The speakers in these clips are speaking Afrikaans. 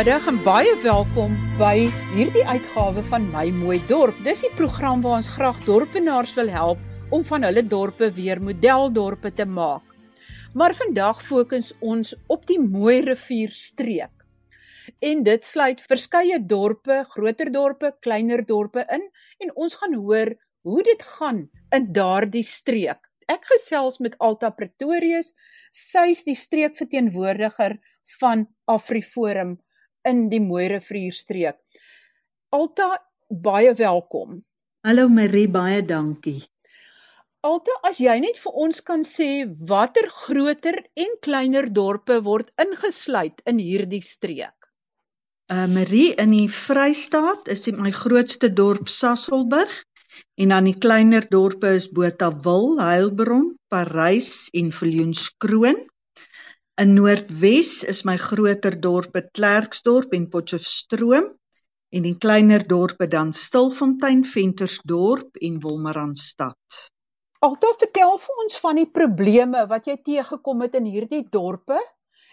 Goeiemiddag en baie welkom by hierdie uitgawe van My Mooi Dorp. Dis die program waar ons graag dorpenaars wil help om van hulle dorpe weer modeldorpe te maak. Maar vandag fokus ons op die Mooi Rivier streek. En dit sluit verskeie dorpe, groter dorpe, kleiner dorpe in en ons gaan hoor hoe dit gaan in daardie streek. Ek gesels met Alta Pretorius, sy's die streekverteenwoordiger van AfriForum in die Mooi Rivierstreek. Alta, baie welkom. Hallo Marie, baie dankie. Alta, as jy net vir ons kan sê watter groter en kleiner dorpe word ingesluit in hierdie streek? Uh Marie, in die Vrystaat is die, my grootste dorp Sasselburg en dan die kleiner dorpe is Botawil, Heilbron, Parys en Viljoenskroon. In Noordwes is my groter dorpe Klerksdorp en Potchefstroom en die kleiner dorpe dan Stilfontein, Ventersdorp en Wolmaranstad. Altoe vertel vir ons van die probleme wat jy teëgekom het in hierdie dorpe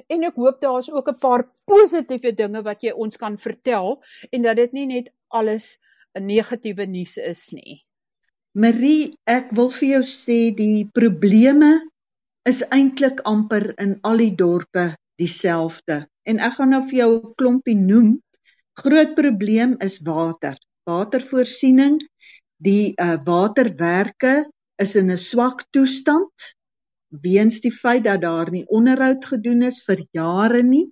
en ek hoop daar's ook 'n paar positiewe dinge wat jy ons kan vertel en dat dit nie net alles 'n negatiewe nuus is nie. Marie, ek wil vir jou sê die probleme is eintlik amper in al die dorpe dieselfde. En ek gaan nou vir jou 'n klompie noem. Groot probleem is water. Watervoorsiening, die uh, waterwerke is in 'n swak toestand weens die feit dat daar nie onderhoud gedoen is vir jare nie.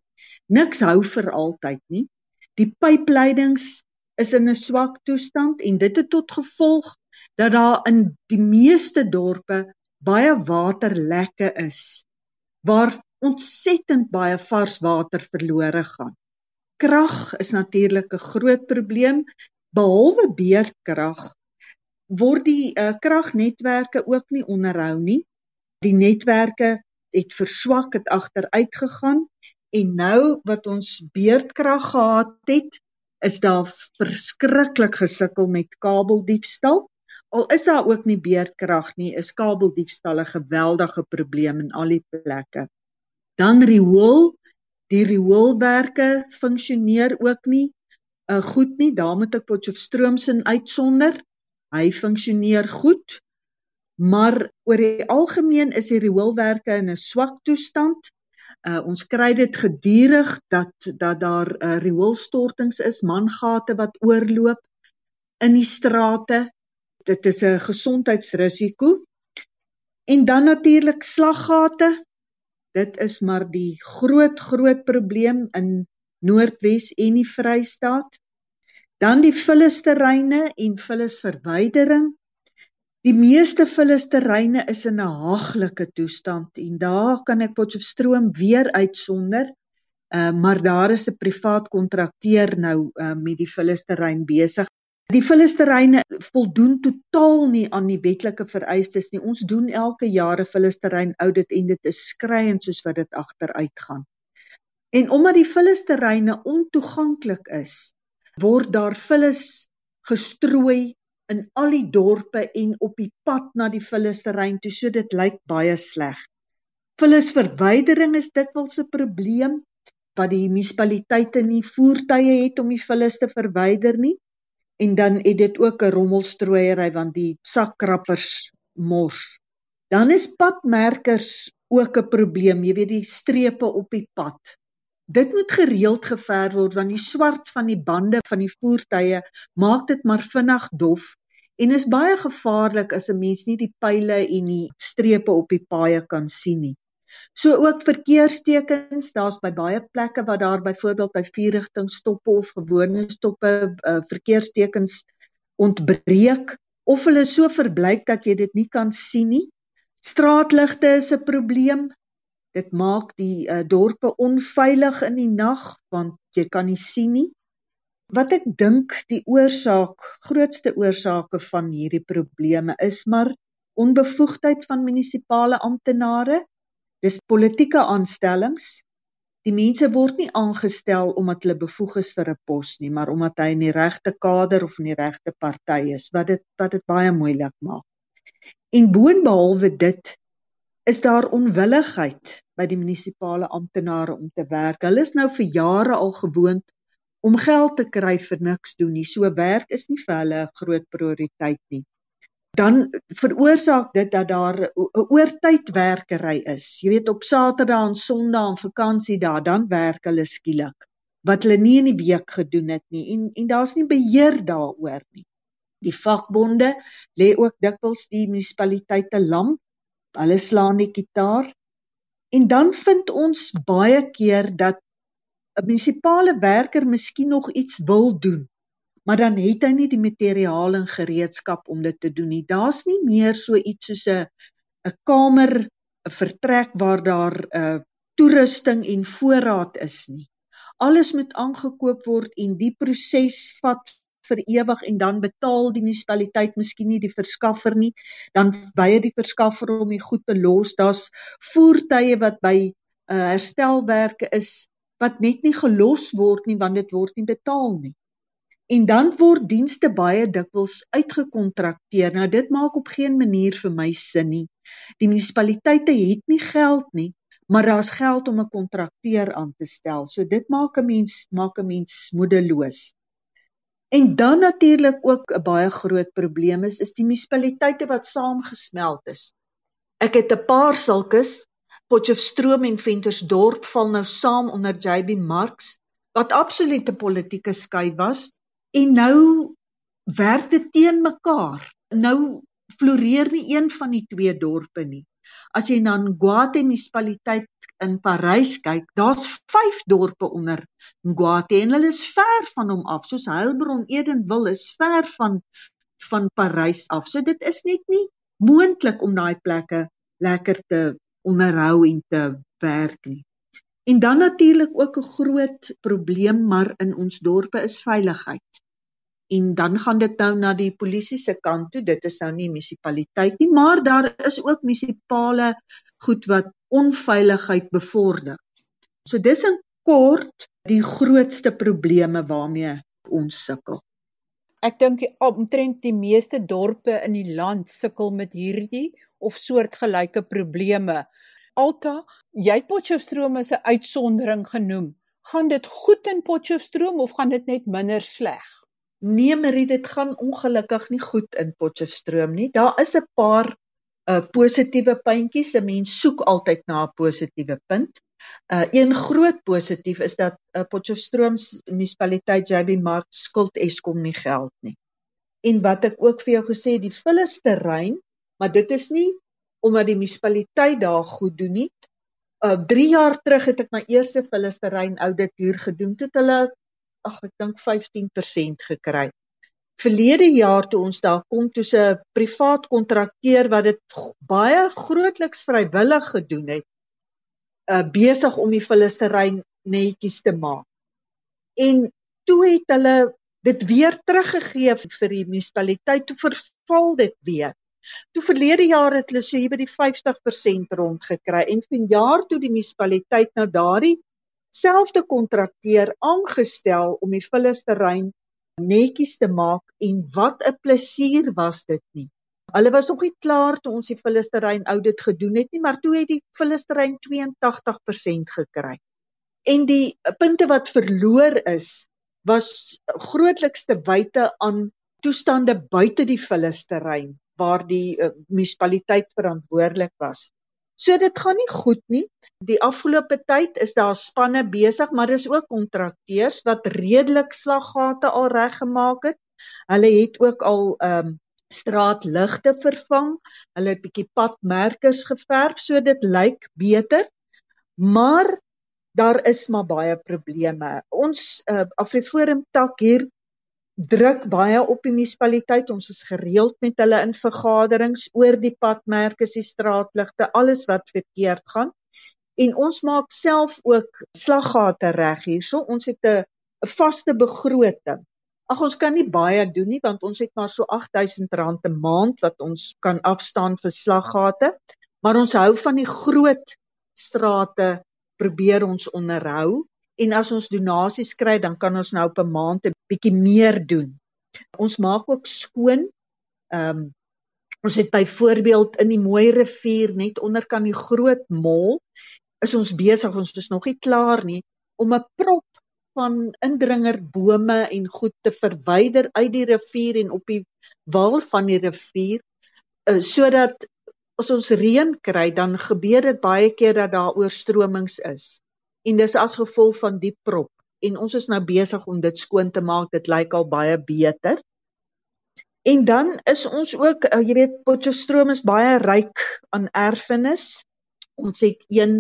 Niks hou vir altyd nie. Die pypleidings is in 'n swak toestand en dit het tot gevolg dat daar in die meeste dorpe baie waterlekke is waar ontsettend baie vars water verlore gaan. Krag is natuurlik 'n groot probleem behalwe beerdkrag word die uh, kragnetwerke ook nie onderhou nie. Die netwerke het verswak, het agteruit gegaan en nou wat ons beerdkrag gehad het, is daar verskriklik gesukkel met kabeldiefstal Al is daar ook nie beerdkrag nie, is kabeldiefstal 'n geweldige probleem in al die plekke. Dan riool, die rioolwerke funksioneer ook nie uh, goed nie. Daar moet ek Potchefstroom se uitsonder. Hy funksioneer goed. Maar oor die algemeen is die rioolwerke in 'n swak toestand. Uh, ons kry dit gedurig dat dat daar uh, rioolstortings is, mangate wat oorloop in die strate dit is 'n gesondheidsrisiko. En dan natuurlik slaggate. Dit is maar die groot groot probleem in Noordwes en die Vrystaat. Dan die vullisterreine en vullisverwydering. Die meeste vullisterreine is in 'n haaglike toestand en daar kan ek Potchefstroom weer uitsonder. Uh, maar daar is 'n privaat kontrakteur nou uh, met die vullisterrein besig Die vullisterreine voldoen totaal nie aan die wetlike vereistes nie. Ons doen elke jaar 'n vullisterrein audit en dit is skreiend soos wat dit agteruit gaan. En omdat die vullisterreine ontoeganklik is, word daar vullis gestrooi in al die dorpe en op die pad na die vullisterrein toe, so dit lyk baie sleg. Vullisverwydering is dikwels 'n probleem wat die munisipaliteite nie voertuie het om die vullis te verwyder nie en dan het dit ook 'n rommelstrooiery want die sakkrappers mors. Dan is padmerkers ook 'n probleem, jy weet die strepe op die pad. Dit moet gereeld geverf word want die swart van die bande van die voertuie maak dit maar vinnig dof en is baie gevaarlik as 'n mens nie die pile en die strepe op die paaie kan sien nie. So ook verkeerstekens, daar's by baie plekke waar daar byvoorbeeld by vierrigtingstoppe of gewone stoppe uh, verkeerstekens ontbreek of hulle so verblyk dat jy dit nie kan sien nie. Straatligte is 'n probleem. Dit maak die uh, dorpe onveilig in die nag want jy kan nie sien nie. Wat ek dink die oorsaak, grootste oorsake van hierdie probleme is maar onbevoegdheid van munisipale amptenare Dis politieke aanstellings. Die mense word nie aangestel omdat hulle bevoeg is vir 'n pos nie, maar omdat hy in die regte kader of in die regte party is, wat dit wat dit baie moeilik maak. En boonbehalwe dit is daar onwilligheid by die munisipale amptenare om te werk. Hulle is nou vir jare al gewoond om geld te kry vir niks doen nie. So werk is nie vir hulle 'n groot prioriteit nie. Dan veroorsaak dit dat daar 'n oortydwerkery is. Jy weet op Saterdag en Sondag en vakansiedae dan werk hulle skielik wat hulle nie in die week gedoen het nie en en daar's nie beheer daaroor nie. Die vakbonde lê ook dikwels die munisipaliteite lam. Hulle slaan die kitaar En dan vind ons baie keer dat 'n munisipale werker miskien nog iets wil doen, maar dan het hy nie die materiaal en gereedskap om dit te doen nie. Daar's nie meer so iets soos 'n 'n kamer, 'n vertrek waar daar 'n uh, toerusting en voorraad is nie. Alles moet aangekoop word en die proses vat vir ewig en dan betaal die munisipaliteit miskien nie die verskaffer nie, dan weier die verskaffer om die goed te los. Daar's voertuie wat by uh, herstelwerke is wat net nie gelos word nie want dit word nie betaal nie. En dan word dienste baie dikwels uitgekontrakteer. Nou dit maak op geen manier vir my sin nie. Die munisipaliteite het nie geld nie, maar daar's geld om 'n kontrakteur aan te stel. So dit maak 'n mens maak 'n mens moedeloos. En dan natuurlik ook 'n baie groot probleem is is die munisipaliteite wat saamgesmelt is. Ek het 'n paar sulkes, Potchefstroom en Ventersdorp val nou saam onder JB Marks wat absolute politieke skei was en nou werk dit teen mekaar. Nou floreer nie een van die twee dorpe nie. As jy na Nguate munisipaliteit in Parys kyk, daar's 5 dorpe onder Nguate en hulle is ver van hom af. Soos Heilbron, Edenwil is ver van van Parys af. So dit is net nie moontlik om daai plekke lekker te onderhou en te werk nie. En dan natuurlik ook 'n groot probleem maar in ons dorpe is veiligheid. En dan gaan dit nou na die polisie se kant toe. Dit is nou nie munisipaliteit nie, maar daar is ook munisipale goed wat onveiligheid bevorder. So dis in kort die grootste probleme waarmee ons sukkel. Ek dink omtrent die meeste dorpe in die land sukkel met hierdie of soortgelyke probleme. Alta, jy Potchefstroom is 'n uitsondering genoem. Gaan dit goed in Potchefstroom of gaan dit net minder sleg? Nee, Marie, dit gaan ongelukkig nie goed in Potchefstroom nie. Daar is 'n paar uh, positiewe puntjies. 'n Mens soek altyd na 'n positiewe punt. Uh een groot positief is dat uh, Potchefstroom munisipaliteit JB Mark skuld Eskom nie geld nie. En wat ek ook vir jou gesê, die Philisterrein, maar dit is nie omdat die munisipaliteit daar goed doen nie. Uh 3 jaar terug het ek my eerste Philisterrein audit hier gedoen. Dit hulle ag ek dink 15% gekry verlede jaar toe ons daar kom toe 'n privaat kontrakteur wat dit baie grootliks vrywillig gedoen het uh besig om die filisterein netjies te maak. En toe het hulle dit weer teruggegee vir die munisipaliteit toe verval dit weer. Toe verlede jaar het hulle so hier by die 50% rond gekry en vanjaar toe die munisipaliteit nou daardie selfde kontrakteur aangestel om die filisterein netjies te maak en wat 'n plesier was dit nie. Hulle was nog nie klaar toe ons die Filisterrein audit gedoen het nie, maar toe het die Filisterrein 82% gekry. En die punte wat verloor is, was grootliks te wyte aan toestande buite die Filisterrein waar die uh, munisipaliteit verantwoordelik was. So dit gaan nie goed nie. Die afgelope tyd is daar spanne besig, maar dis ook kontrakteurs wat redelik slaggate al reggemaak het. Hulle het ook al ehm um, straatligte vervang. Hulle het bietjie padmerkers geverf, so dit lyk beter. Maar daar is maar baie probleme. Ons uh, Afriforum tak hier druk baie op die munisipaliteit. Ons is gereeld met hulle in vergaderings oor die padmerke, die straatligte, alles wat verkeerd gaan. En ons maak self ook slaggate reg hierso. Ons het 'n 'n vaste begroting. Ag ons kan nie baie doen nie want ons het maar so R8000 'n maand wat ons kan afstaan vir slaggate, maar ons hou van die groot strate probeer ons onderhou en as ons donasies kry dan kan ons nou op 'n maand 'n bietjie meer doen. Ons maak ook skoon. Ehm um, ons het byvoorbeeld in die mooi rivier net onder kan die groot mol is ons besig, ons is nog nie klaar nie om 'n prop van indringerbome en goed te verwyder uit die rivier en op die wal van die rivier uh, sodat as ons reën kry dan gebeur dit baie keer dat daar oorstromings is en dis as gevolg van die prop en ons is nou besig om dit skoon te maak dit lyk al baie beter En dan is ons ook, uh, jy weet, Potchefstroom is baie ryk aan erfenis. Ons het een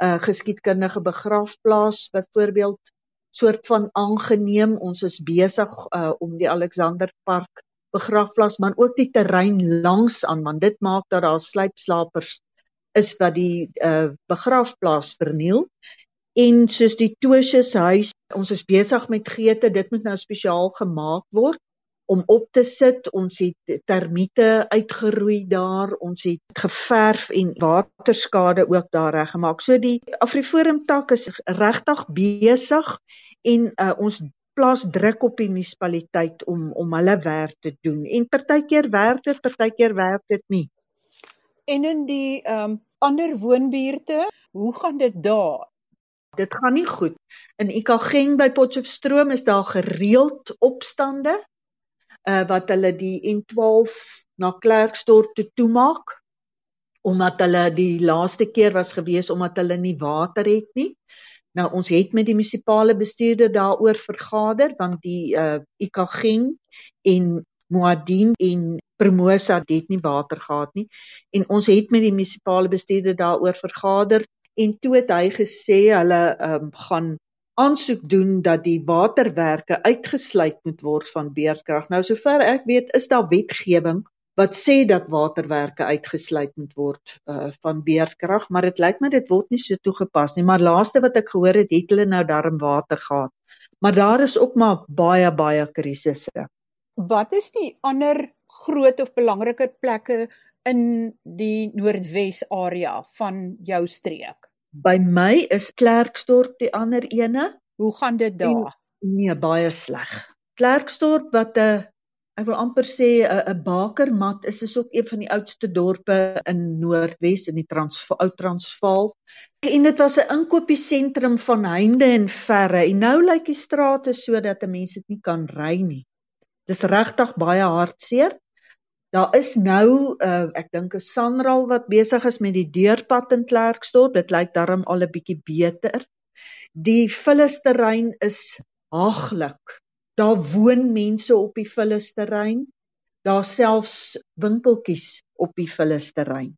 uh, geskiedkundige begrafplaas byvoorbeeld soort van aangeneem. Ons is besig uh, om die Alexanderpark begrafplaas, maar ook die terrein langs aan, want dit maak dat daar sluipslapers is wat die uh, begrafplaas verniel. En soos die Tosjes huis, ons is besig met geete, dit moet nou spesiaal gemaak word om op te sit. Ons het termiete uitgeroei daar. Ons het geverf en waterskade ook daar reggemaak. So die Afriforum tak is regtig besig en uh, ons plaas druk op die munisipaliteit om om hulle werk te doen. En partykeer werk dit, partykeer werk dit nie. En in die ehm um, ander woonbuurte, hoe gaan dit daar? Dit gaan nie goed. In Ikageng by Potchefstroom is daar gereeld opstande uh, wat hulle die N12 na Klerksdorp toe toemaak omdat hulle die laaste keer was gewees omdat hulle nie water het nie. Nou ons het met die munisipale bestuurder daaroor vergader want die uh Ikageng en Moadin en Promosa het nie water gehad nie en ons het met die munisipale bestuurder daaroor vergader en toe het hy gesê hulle um, gaan aansoek doen dat die waterwerke uitgesluit moet word van beerdkrag. Nou sover ek weet, is daar wetgewing wat sê dat waterwerke uitgesluit moet word uh, van beerdkrag, maar dit lyk my dit word nie so toegepas nie. Maar laaste wat ek gehoor het, het hulle nou darm water gehad. Maar daar is ook maar baie baie krisisse. Wat is die ander groot of belangriker plekke in die Noordwes area van jou streek? By my is Klerksdorp die ander ene. Hoe gaan dit daar? En, nee, baie sleg. Klerksdorp wat 'n ek wil amper sê 'n 'n bakermat is, is ook een van die oudste dorpe in Noordwes in die Transvaal, Oud Transvaal. En dit was 'n inkopiesentrum van heinde en verre. En nou lyk die strate so dat mense dit nie kan ry nie. Dis regtig baie hartseer. Daar is nou uh, ek dink 'n Sanral wat besig is met die deurpad in Klerksdorp. Dit lyk darm al 'n bietjie beter. Die vullisterrein is haaglik. Daar woon mense op die vullisterrein. Daar selfs winkeltjies op die vullisterrein.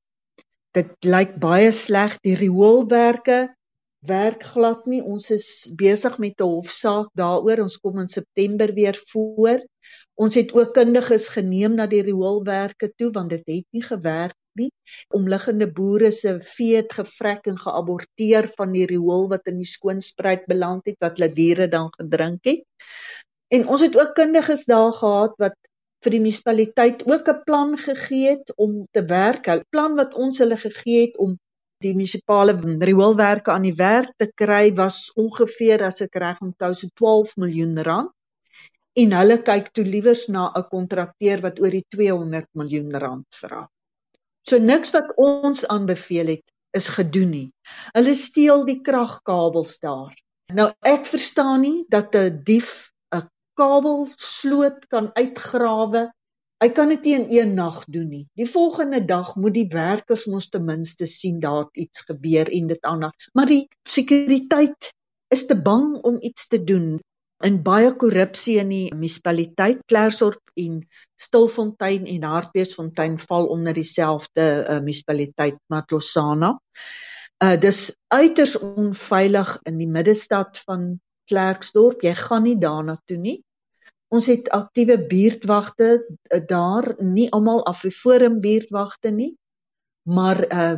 Dit lyk baie sleg. Die rioolwerke werk glad nie. Ons is besig met 'n hofsaak daaroor. Ons kom in September weer voor. Ons het ook kundiges geneem na die rioolwerke toe want dit het nie gewerk nie. Omliggende boere se vee het gevrek en geaborteer van die riool wat in die skoonspruit beland het wat hulle diere dan gedrink het. En ons het ook kundiges daar gehad wat vir die munisipaliteit ook 'n plan gegee het om te werk. 'n Plan wat ons hulle gegee het om die munisipale rioolwerke aan die werk te kry was ongeveer as ek reg onthou so 12 miljoen rand en hulle kyk toe liewers na 'n kontrakteur wat oor die 200 miljoen rand vra. So niks wat ons aanbeveel het is gedoen nie. Hulle steel die kragkabels daar. Nou ek verstaan nie dat 'n dief 'n kabelsloot kan uitgrawe. Hy kan dit nie in een nag doen nie. Die volgende dag moet die werkers mos ten minste sien daar iets gebeur en dit aanhou. Maar die sekuriteit is te bang om iets te doen in baie korrupsie in die munisipaliteit Klerksdorp en Stilfontein en Hartbeesfontein val onder dieselfde uh, munisipaliteit Matlosana. Uh dis uiters onveilig in die middestad van Klerksdorp. Jy gaan nie daarna toe nie. Ons het aktiewe buurtwagte uh, daar, nie almal Afriforum buurtwagte nie, maar uh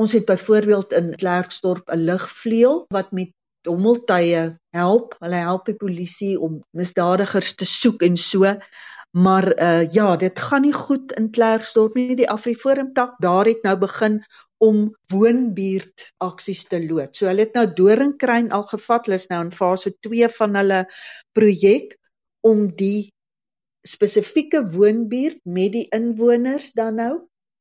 ons het byvoorbeeld in Klerksdorp 'n ligvleuel wat met dommeltye help. Hulle help die polisie om misdadigers te soek en so. Maar uh ja, dit gaan nie goed in Klerksdorp nie. Die Afriforum tak daar het nou begin om woonbuurt aksies te loods. So hulle het nou Doringkruin al gevat. Hulle is nou in fase 2 van hulle projek om die spesifieke woonbuurt met die inwoners dan nou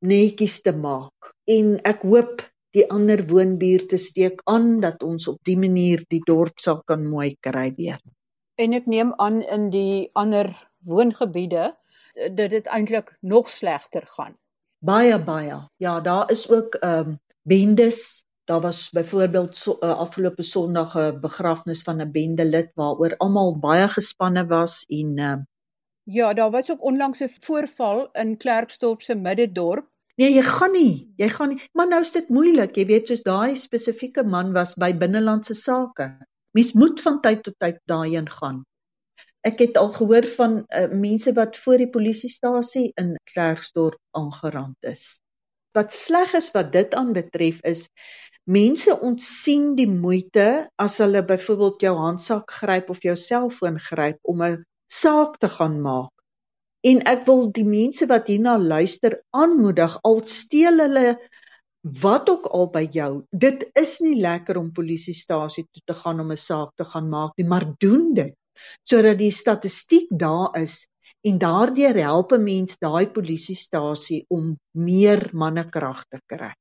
netjies te maak. En ek hoop die ander woonbuurte steek aan dat ons op die manier die dorp sal kan mooi kry weer. En ek neem aan in die ander woongebiede dat dit eintlik nog slegter gaan. Baie baie. Ja, daar is ook ehm um, bendes. Daar was byvoorbeeld so, uh, afgelope Sondag 'n begrafnis van 'n bende lid waaroor almal baie gespanne was en ehm uh, Ja, daar was ook onlangs 'n voorval in Klerksdorp se middedorp. Nee, jy gaan nie. Jy gaan nie. Maar nou is dit moeilik. Jy weet, soos daai spesifieke man was by binnelandse sake. Mens moet van tyd tot tyd daarheen gaan. Ek het al gehoor van uh, mense wat voor die polisiestasie in Klerksdorp aangerand is. Wat sleg is wat dit aanbetref is mense ontsien die moeite as hulle byvoorbeeld jou handsak gryp of jou selfoon gryp om 'n saak te gaan maak. En ek wil die mense wat hierna luister aanmoedig al steel hulle wat ook al by jou. Dit is nie lekker om polisiestasie toe te gaan om 'n saak te gaan maak nie, maar doen dit sodat die statistiek daar is en daardeur help 'n mens daai polisiestasie om meer mannekrag te kry.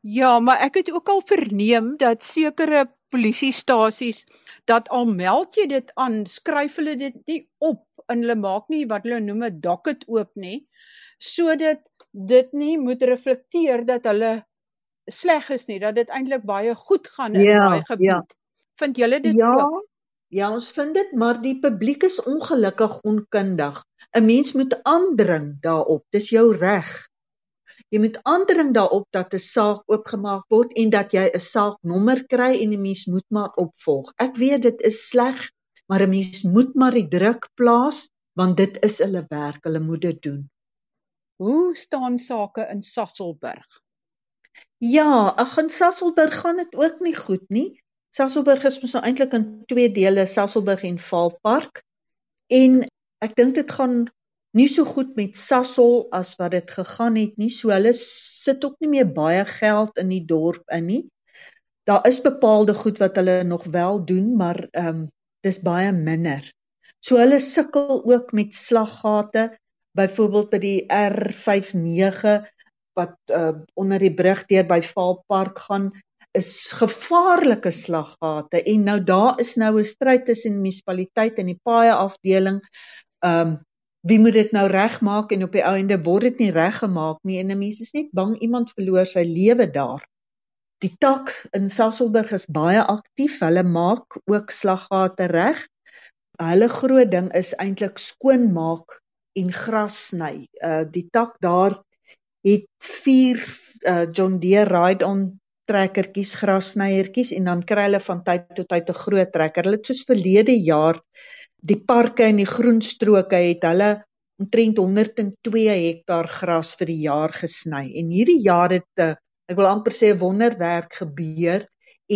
Ja, maar ek het ook al verneem dat sekere polisiestasies dat al meld jy dit aan, skryf hulle dit nie op en hulle maak nie wat hulle noem 'n docket oop nie, sodat dit nie moet reflekteer dat hulle sleg is nie, dat dit eintlik baie goed gaan in ja, daai gebied. Ja. Vind julle dit ja, ook? Ja, ons vind dit, maar die publiek is ongelukkig onkundig. 'n Mens moet aandring daarop. Dis jou reg. Jy moet aandring daarop dat 'n saak oopgemaak word en dat jy 'n saaknommer kry en 'n mens moet maar opvolg. Ek weet dit is sleg, maar 'n mens moet maar die druk plaas want dit is hulle werk. Hulle moet dit doen. Hoe staan sake in Sasselburg? Ja, ag in Sasselburg gaan dit ook nie goed nie. Sasolburg is mos nou eintlik in twee dele, Sasolburg en Vaalpark. En ek dink dit gaan nie so goed met Sasol as wat dit gegaan het nie. So hulle sit ook nie meer baie geld in die dorp in nie. Daar is bepaalde goed wat hulle nog wel doen, maar ehm um, dis baie minder. So hulle sukkel ook met slaggate, byvoorbeeld by die R59 wat uh, onder die brug deur by Vaalpark gaan is gevaarlike slaggate en nou daar is nou 'n stryd tussen munisipaliteit en die paaie afdeling. Um, wie moet dit nou regmaak en op die ou ende word dit nie reggemaak nie en 'n mens is net bang iemand verloor sy lewe daar. Die tak in Sasolburg is baie aktief. Hulle maak ook slaggate reg. Hulle groot ding is eintlik skoonmaak en gras sny. Uh die tak daar het 4 uh John Deere ride-on trekkertjies, grassnyertjies en dan kry hulle van tyd tot tyd 'n groot trekker. Hulle het soos verlede jaar die parke en die groenstroke het hulle omtrent 102 hektaar gras vir die jaar gesny. En hierdie jaar het 'n ek wil amper sê 'n wonderwerk gebeur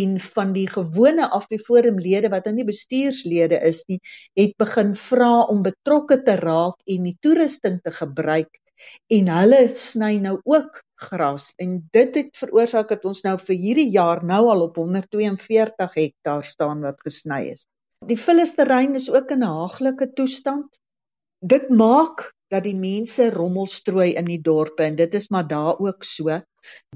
en van die gewone afdeforumlede wat nou nie bestuurslede is nie, het begin vra om betrokke te raak en die toerusting te gebruik en hulle sny nou ook gras en dit het veroorsaak dat ons nou vir hierdie jaar nou al op 142 hektaar staan wat gesny is. Die vullisterrein is ook in 'n haaglike toestand. Dit maak dat die mense rommel strooi in die dorpe en dit is maar daar ook so.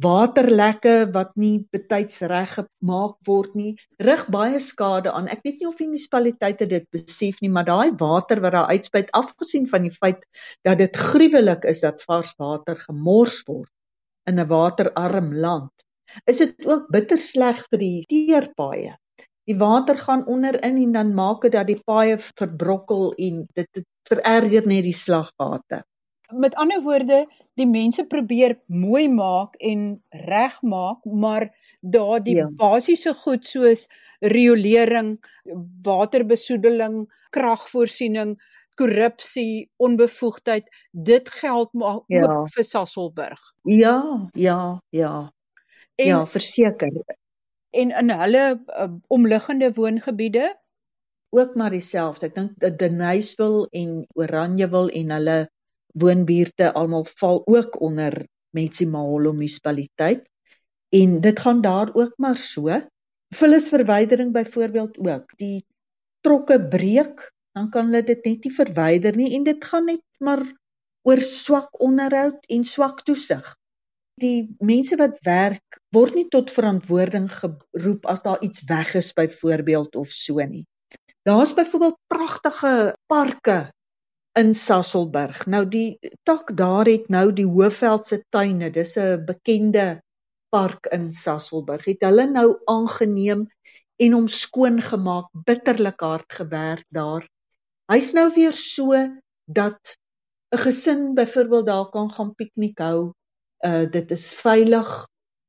Waterlekke wat nie betyds reg gemaak word nie, rig baie skade aan. Ek weet nie of die munisipaliteite dit besef nie, maar daai water wat daar uitspuit, afgesien van die feit dat dit gruwelik is dat vars water gemors word in 'n waterarm land, is dit ook bitter sleg vir die teerpaaie. Die water gaan onderin en dan maak dit dat die paaie verbrokkel en dit vererger net die slagwater met ander woorde, die mense probeer mooi maak en regmaak, maar daardie ja. basiese goed soos riolering, waterbesoedeling, kragvoorsiening, korrupsie, onbevoegdheid, dit geld maar ja. ook vir Sasselburg. Ja, ja, ja. En, ja, verseker. En in hulle uh, omliggende woongebiede ook maar dieselfde. Ek dink dat Denysville en Oranjewil en hulle woonbuurte almal val ook onder Metsimaholo munisipaliteit en dit gaan daar ook maar so. Vullisverwydering byvoorbeeld ook. Die trokke breek, dan kan hulle dit net nie verwyder nie en dit gaan net maar oor swak onderhoud en swak toesig. Die mense wat werk word nie tot verantwoording geroep as daar iets weg is byvoorbeeld of so nie. Daar's byvoorbeeld pragtige parke in Sasolburg. Nou die tak daar het nou die Hoëveldse tuine. Dis 'n bekende park in Sasolburg. Het hulle nou aangeneem en hom skoon gemaak, bitterlik hard gewerk daar. Hy's nou weer so dat 'n gesin byvoorbeeld daar kan gaan piknik hou. Uh dit is veilig,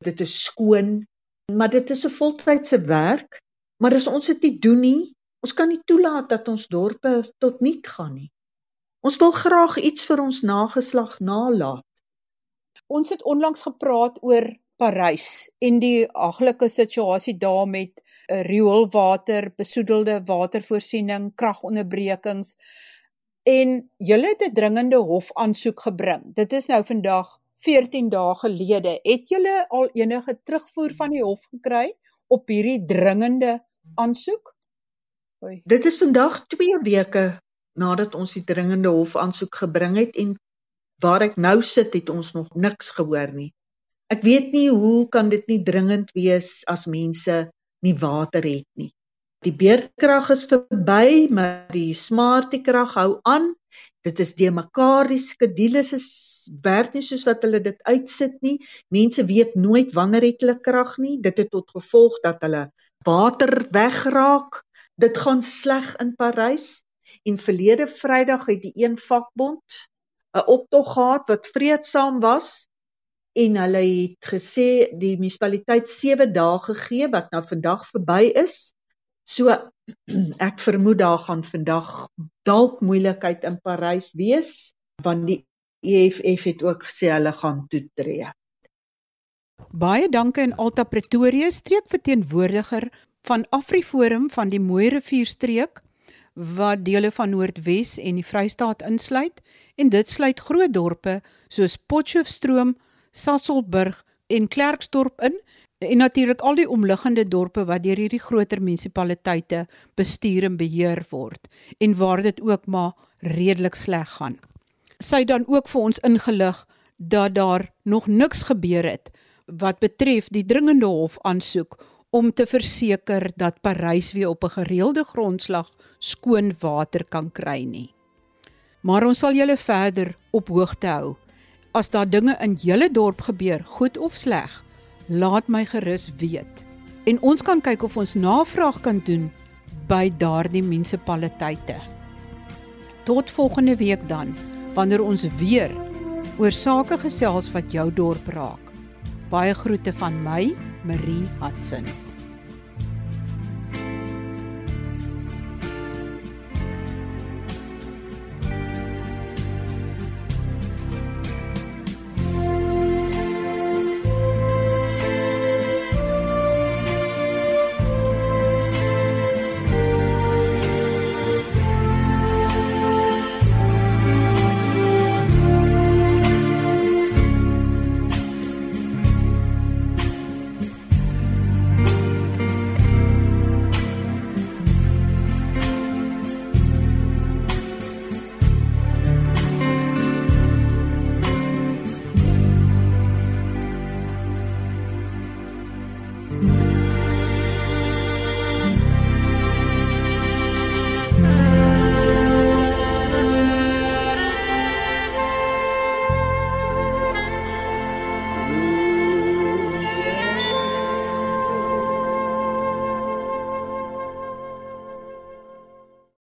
dit is skoon, maar dit is 'n voltydse werk. Maar as ons dit nie doen nie, ons kan nie toelaat dat ons dorpe tot niet gaan nie. Ons wil graag iets vir ons nageslag nalaat. Ons het onlangs gepraat oor Parys en die haglike situasie daar met uh, rioolwater, besoedelde watervoorsiening, kragonderbrekings en julle het 'n dringende hofaansoek gebring. Dit is nou vandag 14 dae gelede. Het julle al enige terugvoer van die hof gekry op hierdie dringende aansoek? Oei. Dit is vandag 2 weke nadat ons die dringende hofaansoek gebring het en waar ek nou sit het ons nog niks gehoor nie. Ek weet nie hoe kan dit nie dringend wees as mense nie water het nie. Die beerdkrag is verby, maar die smartiekrag hou aan. Dit is de mekaar die skedules is werk nie soos wat hulle dit uitsit nie. Mense weet nooit wanneer het hulle krag nie. Dit het tot gevolg dat hulle water wegraak. Dit gaan sleg in Parys. En verlede Vrydag het die een vakbond 'n optog gehad wat vreedsaam was en hulle het gesê die munisipaliteit 7 dae gegee wat nou vandag verby is. So ek vermoed daar gaan vandag dalk moeilikheid in Parys wees want die EFF het ook gesê hulle gaan toetree. Baie dankie aan Alta Pretoria streekverteenwoordiger van Afriforum van die Mooi Rivierstreek wat dele van Noordwes en die Vrystaat insluit en dit sluit groot dorpe soos Potchefstroom, Sasolburg en Klerksdorp in en natuurlik al die omliggende dorpe wat deur hierdie groter munisipaliteite bestuur en beheer word en waar dit ook maar redelik sleg gaan. Sy dan ook vir ons ingelig dat daar nog niks gebeur het wat betref die dringende hof aansoek om te verseker dat Parys weer op 'n gereelde grondslag skoon water kan kry nie. Maar ons sal julle verder op hoogte hou. As daar dinge in julle dorp gebeur, goed of sleg, laat my gerus weet. En ons kan kyk of ons navraag kan doen by daardie munisipaliteite. Tot volgende week dan, wanneer ons weer oor sake gesels wat jou dorp raak. Baie groete van my, Marie Hudson.